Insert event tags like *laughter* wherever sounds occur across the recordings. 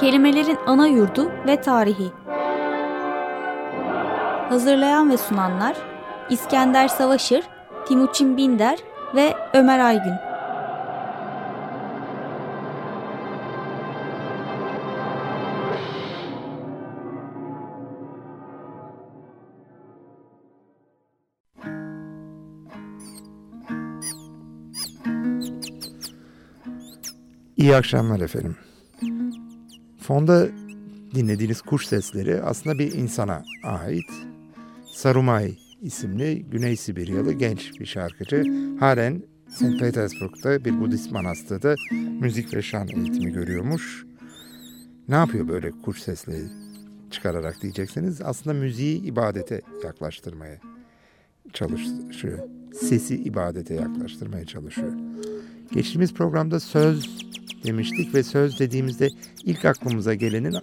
Kelimelerin ana yurdu ve tarihi. Hazırlayan ve sunanlar İskender Savaşır, Timuçin Binder ve Ömer Aygün. İyi akşamlar efendim. Fonda dinlediğiniz kuş sesleri aslında bir insana ait. Sarumay isimli Güney Sibiryalı genç bir şarkıcı. Halen St. Petersburg'da bir Budist manastırda müzik ve şan eğitimi görüyormuş. Ne yapıyor böyle kuş sesleri çıkararak diyeceksiniz. Aslında müziği ibadete yaklaştırmaya çalışıyor. Sesi ibadete yaklaştırmaya çalışıyor. Geçtiğimiz programda söz demiştik ve söz dediğimizde ilk aklımıza gelenin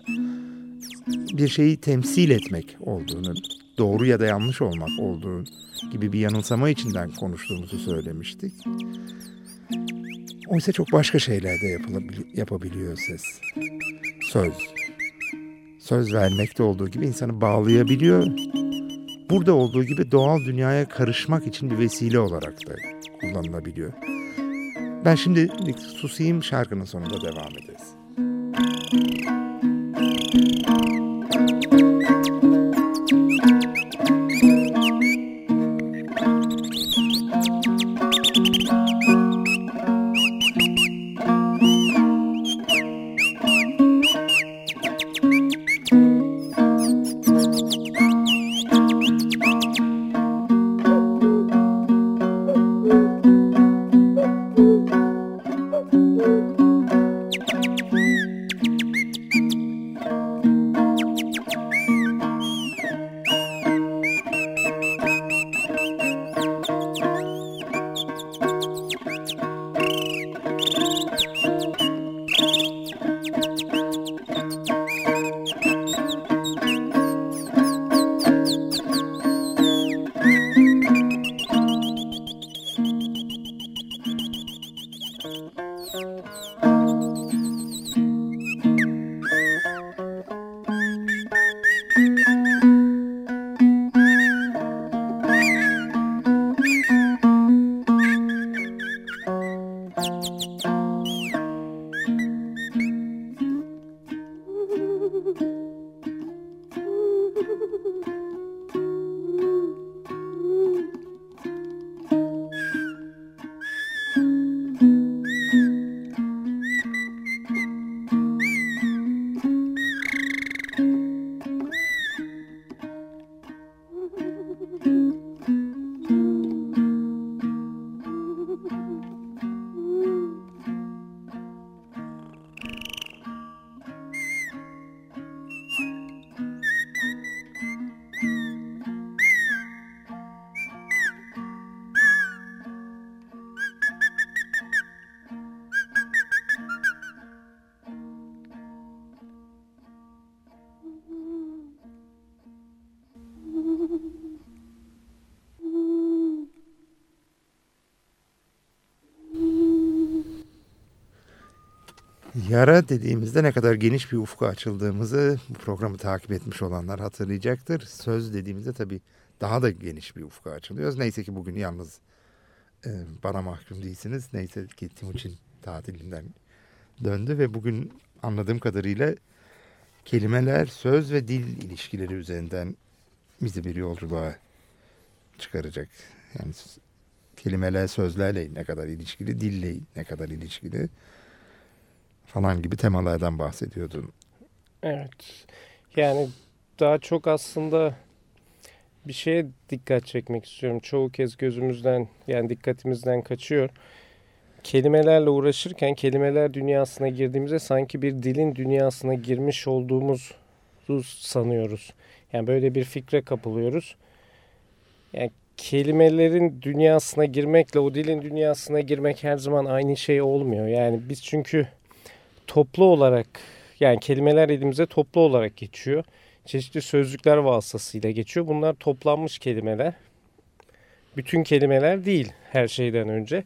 bir şeyi temsil etmek olduğunu, doğru ya da yanlış olmak olduğu gibi bir yanılsama içinden konuştuğumuzu söylemiştik. Oysa çok başka şeyler de yapabiliyor ses. Söz. Söz vermekte olduğu gibi insanı bağlayabiliyor. Burada olduğu gibi doğal dünyaya karışmak için bir vesile olarak da kullanılabiliyor. Ben şimdi susayım şarkının sonunda devam ederiz. Yara dediğimizde ne kadar geniş bir ufka açıldığımızı bu programı takip etmiş olanlar hatırlayacaktır. Söz dediğimizde tabii daha da geniş bir ufka açılıyoruz. Neyse ki bugün yalnız e, bana mahkum değilsiniz. Neyse ki Timuçin tatilinden döndü ve bugün anladığım kadarıyla kelimeler, söz ve dil ilişkileri üzerinden bizi bir yolculuğa çıkaracak. Yani kelimeler sözlerle ne kadar ilişkili, dille ne kadar ilişkili falan gibi temalardan bahsediyordun. Evet. Yani daha çok aslında bir şeye dikkat çekmek istiyorum. Çoğu kez gözümüzden yani dikkatimizden kaçıyor. Kelimelerle uğraşırken kelimeler dünyasına girdiğimizde sanki bir dilin dünyasına girmiş olduğumuzu sanıyoruz. Yani böyle bir fikre kapılıyoruz. Yani kelimelerin dünyasına girmekle o dilin dünyasına girmek her zaman aynı şey olmuyor. Yani biz çünkü toplu olarak yani kelimeler elimize toplu olarak geçiyor. Çeşitli sözlükler vasıtasıyla geçiyor. Bunlar toplanmış kelimeler. Bütün kelimeler değil her şeyden önce.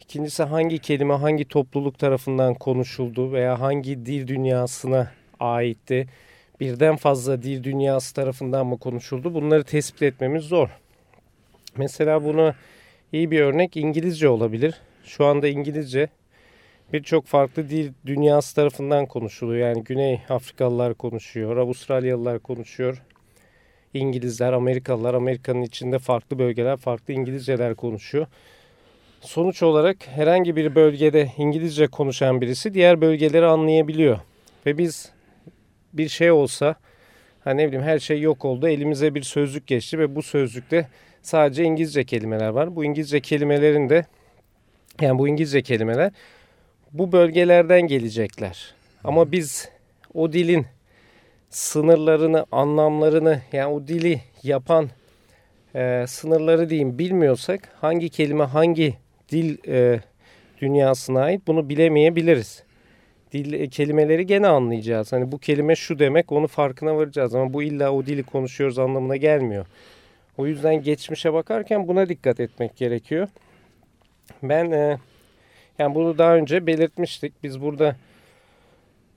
İkincisi hangi kelime hangi topluluk tarafından konuşuldu veya hangi dil dünyasına aitti? Birden fazla dil dünyası tarafından mı konuşuldu? Bunları tespit etmemiz zor. Mesela bunu iyi bir örnek İngilizce olabilir. Şu anda İngilizce birçok farklı dil dünyası tarafından konuşuluyor. Yani Güney Afrikalılar konuşuyor, Avustralyalılar konuşuyor, İngilizler, Amerikalılar, Amerika'nın içinde farklı bölgeler, farklı İngilizceler konuşuyor. Sonuç olarak herhangi bir bölgede İngilizce konuşan birisi diğer bölgeleri anlayabiliyor. Ve biz bir şey olsa, hani ne bileyim her şey yok oldu, elimize bir sözlük geçti ve bu sözlükte sadece İngilizce kelimeler var. Bu İngilizce kelimelerin de yani bu İngilizce kelimeler bu bölgelerden gelecekler. Ama biz o dilin sınırlarını, anlamlarını yani o dili yapan e, sınırları diyeyim bilmiyorsak hangi kelime hangi dil e, dünyasına ait bunu bilemeyebiliriz. Dil e, kelimeleri gene anlayacağız. Hani bu kelime şu demek onu farkına varacağız ama bu illa o dili konuşuyoruz anlamına gelmiyor. O yüzden geçmişe bakarken buna dikkat etmek gerekiyor. Ben e, yani bunu daha önce belirtmiştik. Biz burada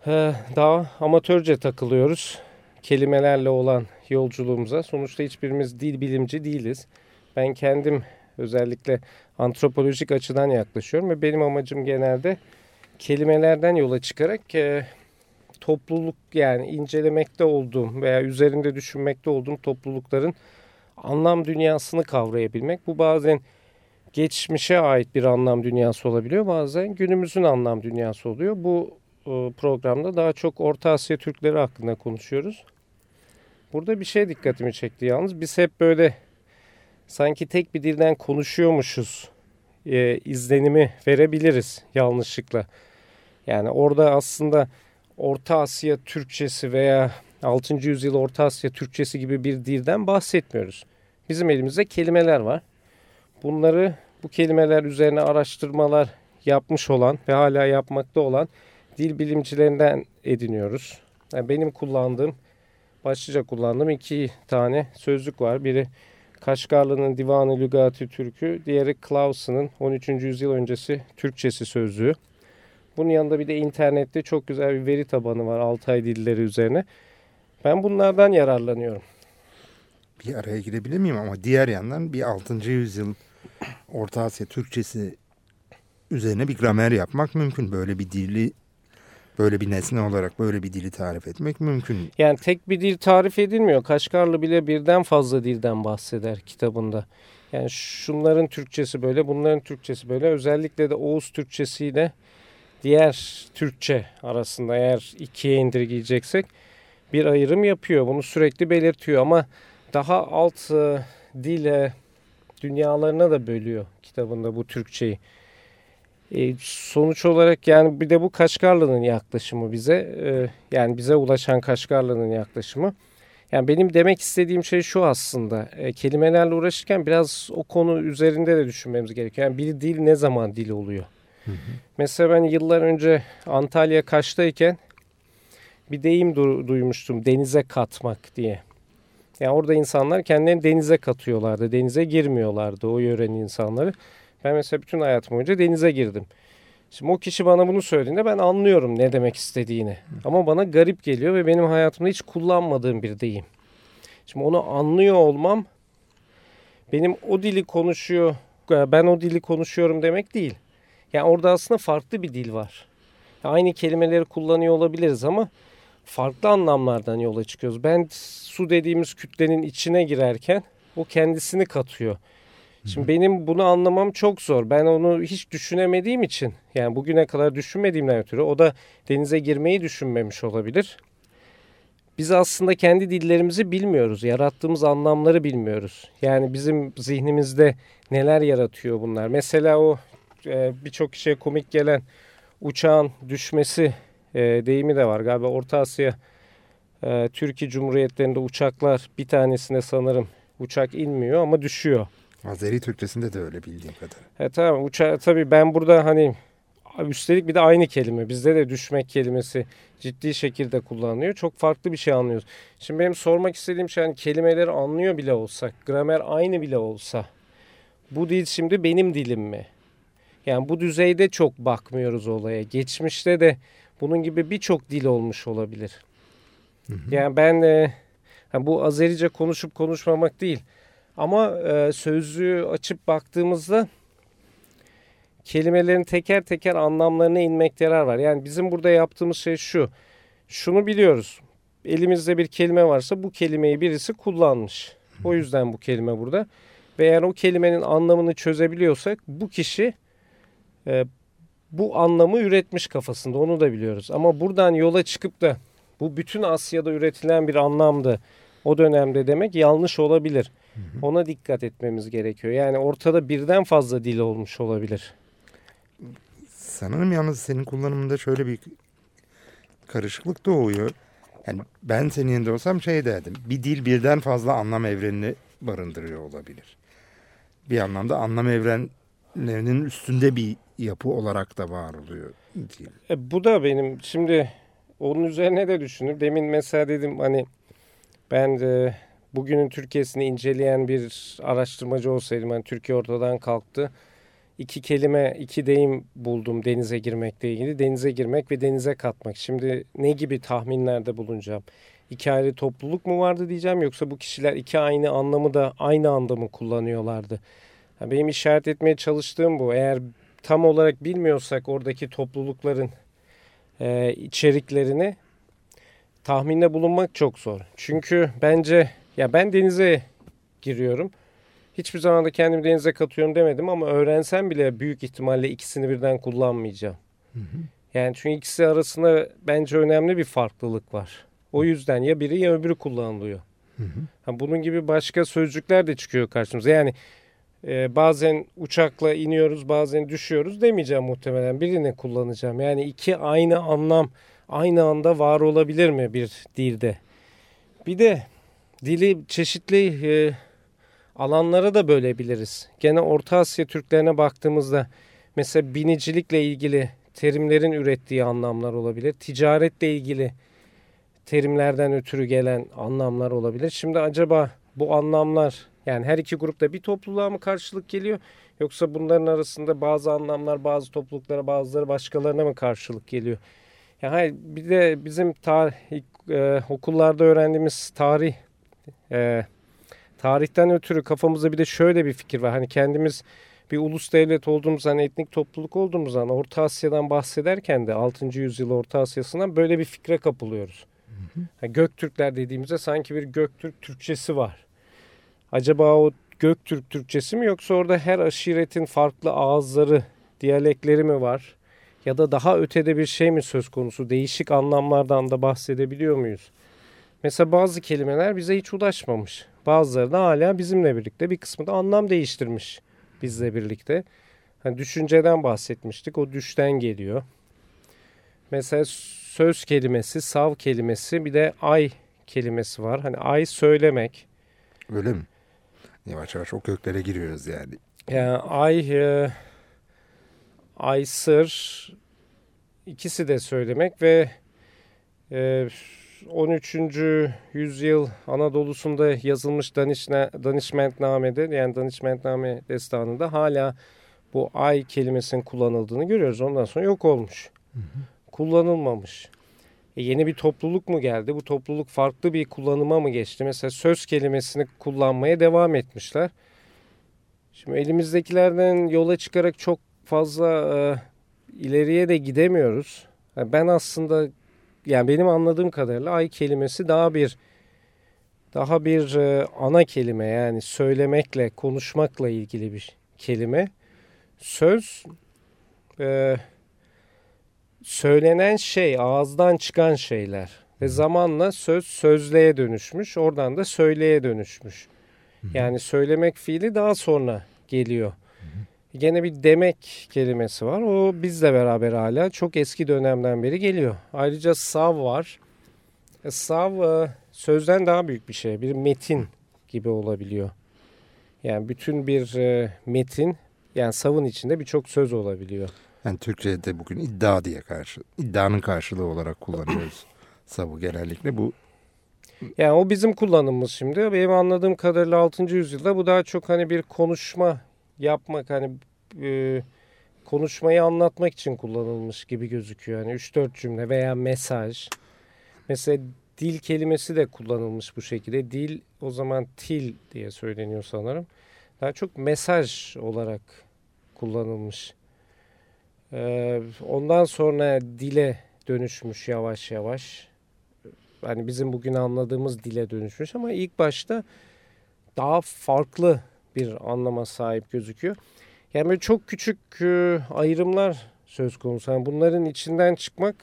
e, daha amatörce takılıyoruz kelimelerle olan yolculuğumuza. Sonuçta hiçbirimiz dil bilimci değiliz. Ben kendim özellikle antropolojik açıdan yaklaşıyorum ve benim amacım genelde kelimelerden yola çıkarak e, topluluk yani incelemekte olduğum veya üzerinde düşünmekte olduğum toplulukların anlam dünyasını kavrayabilmek. Bu bazen geçmişe ait bir anlam dünyası olabiliyor. Bazen günümüzün anlam dünyası oluyor. Bu e, programda daha çok Orta Asya Türkleri hakkında konuşuyoruz. Burada bir şey dikkatimi çekti yalnız. Biz hep böyle sanki tek bir dilden konuşuyormuşuz e, izlenimi verebiliriz yanlışlıkla. Yani orada aslında Orta Asya Türkçesi veya 6. yüzyıl Orta Asya Türkçesi gibi bir dilden bahsetmiyoruz. Bizim elimizde kelimeler var. Bunları bu kelimeler üzerine araştırmalar yapmış olan ve hala yapmakta olan dil bilimcilerinden ediniyoruz. Yani benim kullandığım, başlıca kullandığım iki tane sözlük var. Biri Kaşgarlı'nın Divanı Lügati Türkü, diğeri Clausen'ın 13. yüzyıl öncesi Türkçesi sözlüğü. Bunun yanında bir de internette çok güzel bir veri tabanı var Altay dilleri üzerine. Ben bunlardan yararlanıyorum. Bir araya girebilir miyim ama diğer yandan bir 6. yüzyıl Orta Asya Türkçesi üzerine bir gramer yapmak mümkün. Böyle bir dili böyle bir nesne olarak böyle bir dili tarif etmek mümkün. Yani tek bir dil tarif edilmiyor. Kaşgarlı bile birden fazla dilden bahseder kitabında. Yani şunların Türkçesi böyle, bunların Türkçesi böyle. Özellikle de Oğuz Türkçesiyle diğer Türkçe arasında eğer ikiye indirgeyeceksek bir ayrım yapıyor. Bunu sürekli belirtiyor ama daha alt e, dile dünyalarına da bölüyor kitabında bu Türkçeyi. E, sonuç olarak yani bir de bu Kaşgarlı'nın yaklaşımı bize e, yani bize ulaşan Kaşgarlı'nın yaklaşımı. Yani benim demek istediğim şey şu aslında e, kelimelerle uğraşırken biraz o konu üzerinde de düşünmemiz gerekiyor. Yani bir dil ne zaman dil oluyor? Hı hı. Mesela ben yıllar önce Antalya Kaş'tayken bir deyim du duymuştum denize katmak diye. Yani orada insanlar kendilerini denize katıyorlardı. Denize girmiyorlardı o yörenin insanları. Ben mesela bütün hayatım boyunca denize girdim. Şimdi o kişi bana bunu söylediğinde ben anlıyorum ne demek istediğini. Ama bana garip geliyor ve benim hayatımda hiç kullanmadığım bir deyim. Şimdi onu anlıyor olmam benim o dili konuşuyor, ben o dili konuşuyorum demek değil. Yani orada aslında farklı bir dil var. Aynı kelimeleri kullanıyor olabiliriz ama farklı anlamlardan yola çıkıyoruz. Ben su dediğimiz kütlenin içine girerken o kendisini katıyor. Şimdi benim bunu anlamam çok zor. Ben onu hiç düşünemediğim için yani bugüne kadar düşünmediğimden ötürü o da denize girmeyi düşünmemiş olabilir. Biz aslında kendi dillerimizi bilmiyoruz. Yarattığımız anlamları bilmiyoruz. Yani bizim zihnimizde neler yaratıyor bunlar. Mesela o e, birçok kişiye komik gelen uçağın düşmesi e, deyimi de var. Galiba Orta Asya e, Türkiye Cumhuriyetlerinde uçaklar bir tanesine sanırım uçak inmiyor ama düşüyor. Azeri Türkçesinde de öyle bildiğim kadar. Evet tamam uça tabii ben burada hani üstelik bir de aynı kelime. Bizde de düşmek kelimesi ciddi şekilde kullanılıyor. Çok farklı bir şey anlıyoruz. Şimdi benim sormak istediğim şey hani kelimeleri anlıyor bile olsak, gramer aynı bile olsa bu dil şimdi benim dilim mi? Yani bu düzeyde çok bakmıyoruz olaya. Geçmişte de bunun gibi birçok dil olmuş olabilir. Hı hı. Yani ben e, bu Azerice konuşup konuşmamak değil. Ama e, sözlüğü açıp baktığımızda kelimelerin teker teker anlamlarına inmekte yarar var. Yani bizim burada yaptığımız şey şu. Şunu biliyoruz. Elimizde bir kelime varsa bu kelimeyi birisi kullanmış. O yüzden bu kelime burada. Ve eğer o kelimenin anlamını çözebiliyorsak bu kişi e, bu anlamı üretmiş kafasında onu da biliyoruz. Ama buradan yola çıkıp da bu bütün Asya'da üretilen bir anlamdı o dönemde demek yanlış olabilir. Ona dikkat etmemiz gerekiyor. Yani ortada birden fazla dil olmuş olabilir. Sanırım yalnız senin kullanımında şöyle bir karışıklık doğuyor. Yani ben senin yerinde olsam şey derdim. Bir dil birden fazla anlam evrenini barındırıyor olabilir. Bir anlamda anlam evrenlerinin üstünde bir yapı olarak da var oluyor. E, bu da benim şimdi onun üzerine de düşünür. Demin mesela dedim hani ben de bugünün Türkiye'sini inceleyen bir araştırmacı olsaydım. Hani Türkiye ortadan kalktı. İki kelime, iki deyim buldum denize girmekle ilgili. Denize girmek ve denize katmak. Şimdi ne gibi tahminlerde bulunacağım? İki ayrı topluluk mu vardı diyeceğim yoksa bu kişiler iki aynı anlamı da aynı anda mı kullanıyorlardı? benim işaret etmeye çalıştığım bu. Eğer tam olarak bilmiyorsak oradaki toplulukların e, içeriklerini tahminde bulunmak çok zor. Çünkü bence ya ben denize giriyorum. Hiçbir zaman da kendimi denize katıyorum demedim ama öğrensem bile büyük ihtimalle ikisini birden kullanmayacağım. Hı hı. Yani çünkü ikisi arasında bence önemli bir farklılık var. O yüzden ya biri ya öbürü kullanılıyor. Hı hı. Ha, bunun gibi başka sözcükler de çıkıyor karşımıza. Yani e, bazen uçakla iniyoruz bazen düşüyoruz demeyeceğim muhtemelen. Birini kullanacağım. Yani iki aynı anlam aynı anda var olabilir mi bir dilde? Bir de dili çeşitli e, alanlara da bölebiliriz. Gene Orta Asya Türklerine baktığımızda mesela binicilikle ilgili terimlerin ürettiği anlamlar olabilir. Ticaretle ilgili terimlerden ötürü gelen anlamlar olabilir. Şimdi acaba bu anlamlar yani her iki grupta bir topluluğa mı karşılık geliyor yoksa bunların arasında bazı anlamlar bazı topluluklara bazıları başkalarına mı karşılık geliyor? Yani bir de bizim tarih e, okullarda öğrendiğimiz tarih e, tarihten ötürü kafamızda bir de şöyle bir fikir var. Hani kendimiz bir ulus devlet olduğumuz hani etnik topluluk olduğumuz zaman Orta Asya'dan bahsederken de 6. yüzyıl Orta Asya'sından böyle bir fikre kapılıyoruz. Hı hı. Yani Göktürkler dediğimizde sanki bir Göktürk Türkçesi var. Acaba o Göktürk Türkçesi mi yoksa orada her aşiretin farklı ağızları, diyalekleri mi var? Ya da daha ötede bir şey mi söz konusu? Değişik anlamlardan da bahsedebiliyor muyuz? Mesela bazı kelimeler bize hiç ulaşmamış. Bazıları da hala bizimle birlikte bir kısmı da anlam değiştirmiş bizle birlikte. Hani düşünceden bahsetmiştik. O düşten geliyor. Mesela söz kelimesi, sav kelimesi bir de ay kelimesi var. Hani ay söylemek. Öyle mi? Yavaş yavaş o köklere giriyoruz yani. Yani ay, e, ay sır ikisi de söylemek ve e, 13. yüzyıl Anadolu'sunda yazılmış Danişne, Danişmentname'de yani Danişmentname destanında hala bu ay kelimesinin kullanıldığını görüyoruz. Ondan sonra yok olmuş. Hı hı. Kullanılmamış. E yeni bir topluluk mu geldi? Bu topluluk farklı bir kullanıma mı geçti? Mesela söz kelimesini kullanmaya devam etmişler. Şimdi elimizdekilerden yola çıkarak çok fazla e, ileriye de gidemiyoruz. Yani ben aslında yani benim anladığım kadarıyla ay kelimesi daha bir daha bir e, ana kelime yani söylemekle konuşmakla ilgili bir kelime. Söz e, söylenen şey ağızdan çıkan şeyler ve zamanla söz sözlüğe dönüşmüş oradan da söyleye dönüşmüş. Yani söylemek fiili daha sonra geliyor. Gene bir demek kelimesi var. O bizle beraber hala çok eski dönemden beri geliyor. Ayrıca sav var. E, sav e, sözden daha büyük bir şey. Bir metin gibi olabiliyor. Yani bütün bir e, metin yani savın içinde birçok söz olabiliyor. Yani Türkçe'de bugün iddia diye karşı, iddianın karşılığı olarak kullanıyoruz *clears throat* savı genellikle. Bu yani o bizim kullanımımız şimdi. Benim anladığım kadarıyla 6. yüzyılda bu daha çok hani bir konuşma yapmak hani e, konuşmayı anlatmak için kullanılmış gibi gözüküyor. Yani 3-4 cümle veya mesaj. Mesela dil kelimesi de kullanılmış bu şekilde. Dil o zaman til diye söyleniyor sanırım. Daha çok mesaj olarak kullanılmış. Ee, ondan sonra dile dönüşmüş yavaş yavaş. Hani bizim bugün anladığımız dile dönüşmüş ama ilk başta daha farklı bir anlama sahip gözüküyor. Yani böyle çok küçük e, ayrımlar söz konusu. Yani bunların içinden çıkmak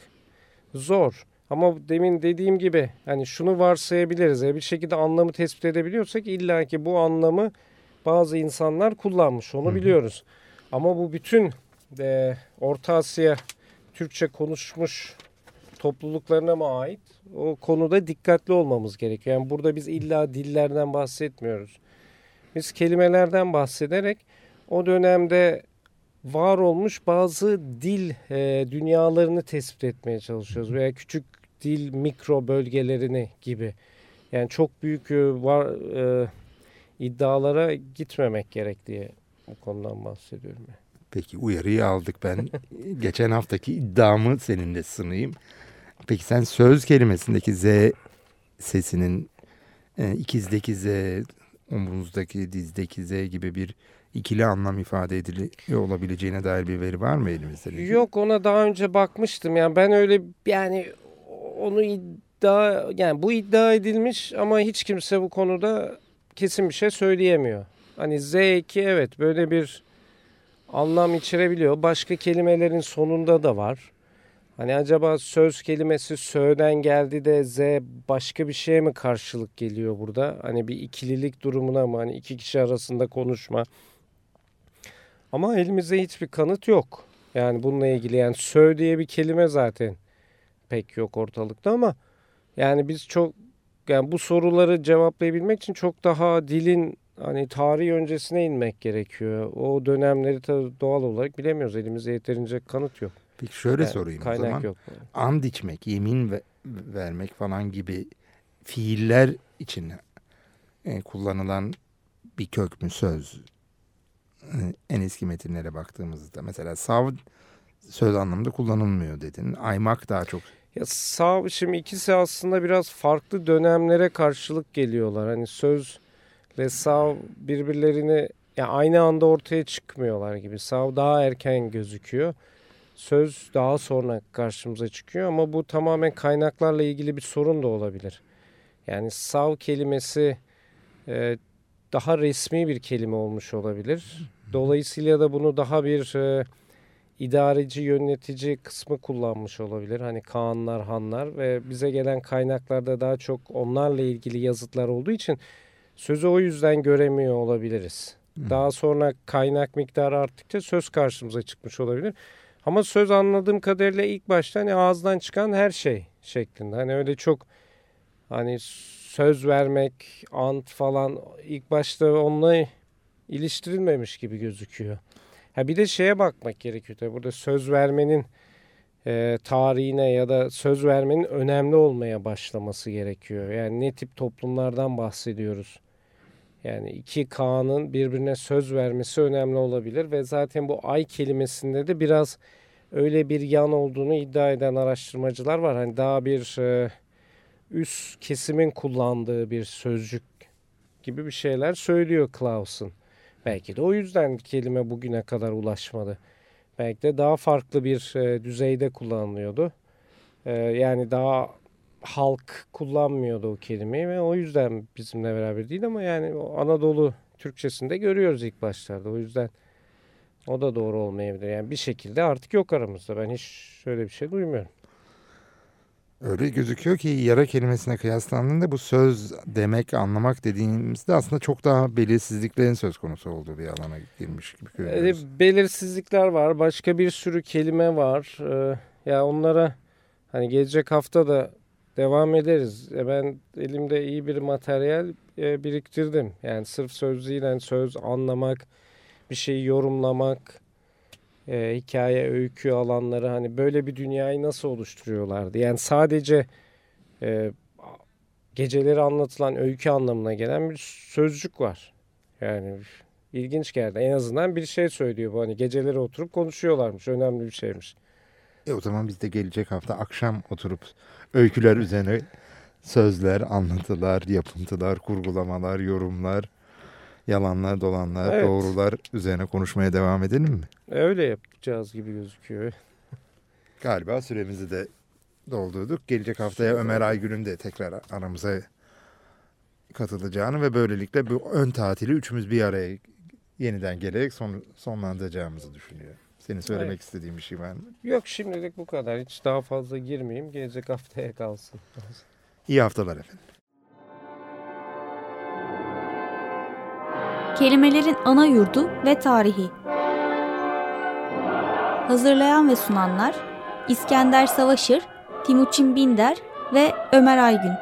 zor. Ama demin dediğim gibi hani şunu varsayabiliriz. Yani bir şekilde anlamı tespit edebiliyorsak illa ki bu anlamı bazı insanlar kullanmış. Onu biliyoruz. Ama bu bütün e, Orta Asya Türkçe konuşmuş topluluklarına mı ait? O konuda dikkatli olmamız gerekiyor. Yani burada biz illa dillerden bahsetmiyoruz. Biz kelimelerden bahsederek o dönemde var olmuş bazı dil e, dünyalarını tespit etmeye çalışıyoruz veya küçük dil mikro bölgelerini gibi. Yani çok büyük e, var e, iddialara gitmemek gerek diye bu konudan bahsediyorum. Peki uyarıyı aldık ben. *laughs* Geçen haftaki iddiamı seninle sınayım. Peki sen söz kelimesindeki Z sesinin e, ikizdeki Z, omuzdaki, dizdeki Z gibi bir ikili anlam ifade ediliyor olabileceğine dair bir veri var mı elimizde? Yok ona daha önce bakmıştım. Yani ben öyle yani onu iddia yani bu iddia edilmiş ama hiç kimse bu konuda kesin bir şey söyleyemiyor. Hani Z2 evet böyle bir anlam içerebiliyor. Başka kelimelerin sonunda da var. Hani acaba söz kelimesi sö'den geldi de Z başka bir şeye mi karşılık geliyor burada? Hani bir ikililik durumuna mı? Hani iki kişi arasında konuşma. Ama elimizde hiçbir kanıt yok. Yani bununla ilgili yani sö diye bir kelime zaten pek yok ortalıkta ama yani biz çok yani bu soruları cevaplayabilmek için çok daha dilin hani tarih öncesine inmek gerekiyor. O dönemleri tabii doğal olarak bilemiyoruz. Elimizde yeterince kanıt yok. Peki şöyle yani sorayım kaynak o zaman. Yok. And içmek, yemin ve, vermek falan gibi fiiller için e, kullanılan bir kök mü söz? E, en eski metinlere baktığımızda mesela sav söz anlamında kullanılmıyor dedin. Aymak daha çok. Ya sav şimdi ikisi aslında biraz farklı dönemlere karşılık geliyorlar. Hani söz ve sav birbirlerini ya aynı anda ortaya çıkmıyorlar gibi. Sav daha erken gözüküyor. Söz daha sonra karşımıza çıkıyor ama bu tamamen kaynaklarla ilgili bir sorun da olabilir. Yani sav kelimesi e, daha resmi bir kelime olmuş olabilir. Dolayısıyla da bunu daha bir e, idareci, yönetici kısmı kullanmış olabilir. Hani Kaanlar, Hanlar ve bize gelen kaynaklarda daha çok onlarla ilgili yazıtlar olduğu için sözü o yüzden göremiyor olabiliriz. Daha sonra kaynak miktarı arttıkça söz karşımıza çıkmış olabilir. Ama söz anladığım kadarıyla ilk başta hani ağızdan çıkan her şey şeklinde. Hani öyle çok hani söz vermek, ant falan ilk başta onunla iliştirilmemiş gibi gözüküyor. Ha bir de şeye bakmak gerekiyor tabii burada söz vermenin e, tarihine ya da söz vermenin önemli olmaya başlaması gerekiyor. Yani ne tip toplumlardan bahsediyoruz? Yani iki K'nın birbirine söz vermesi önemli olabilir ve zaten bu ay kelimesinde de biraz öyle bir yan olduğunu iddia eden araştırmacılar var. Hani daha bir e, üst kesimin kullandığı bir sözcük gibi bir şeyler söylüyor Klaus'un. Belki de o yüzden kelime bugüne kadar ulaşmadı. Belki de daha farklı bir e, düzeyde kullanılıyordu. E, yani daha halk kullanmıyordu o kelimeyi ve o yüzden bizimle beraber değil ama yani Anadolu Türkçesinde görüyoruz ilk başlarda. O yüzden o da doğru olmayabilir. Yani bir şekilde artık yok aramızda. Ben hiç şöyle bir şey duymuyorum. Öyle gözüküyor ki yara kelimesine kıyaslandığında bu söz demek, anlamak dediğimizde aslında çok daha belirsizliklerin söz konusu olduğu bir alana girmiş gibi görüyoruz. E, belirsizlikler var. Başka bir sürü kelime var. E, ya onlara hani gelecek hafta da devam ederiz. E, ben elimde iyi bir materyal e, biriktirdim. Yani sırf sözlüğüyle söz anlamak, bir şeyi yorumlamak, e, hikaye, öykü alanları hani böyle bir dünyayı nasıl oluşturuyorlardı? Yani sadece geceleri anlatılan öykü anlamına gelen bir sözcük var. Yani ilginç geldi. En azından bir şey söylüyor bu hani geceleri oturup konuşuyorlarmış. Önemli bir şeymiş. E o zaman biz de gelecek hafta akşam oturup öyküler üzerine sözler, anlatılar, yapıntılar, kurgulamalar, yorumlar, yalanlar, dolanlar, Evet. doğrular üzerine konuşmaya devam edelim mi? Öyle yapacağız gibi gözüküyor. Galiba süremizi de doldurduk. Gelecek haftaya Ömer Aygül'ün de tekrar aramıza katılacağını ve böylelikle bu ön tatili üçümüz bir araya yeniden gelerek son, sonlandıracağımızı düşünüyorum. Senin söylemek Evet. istediğin bir şey var mı? Yok şimdilik bu kadar. Hiç daha fazla girmeyeyim. Gelecek haftaya kalsın. İyi haftalar efendim. Kelimelerin ana yurdu ve tarihi. Hazırlayan ve sunanlar İskender Savaşır, Timuçin Binder ve Ömer Aygün.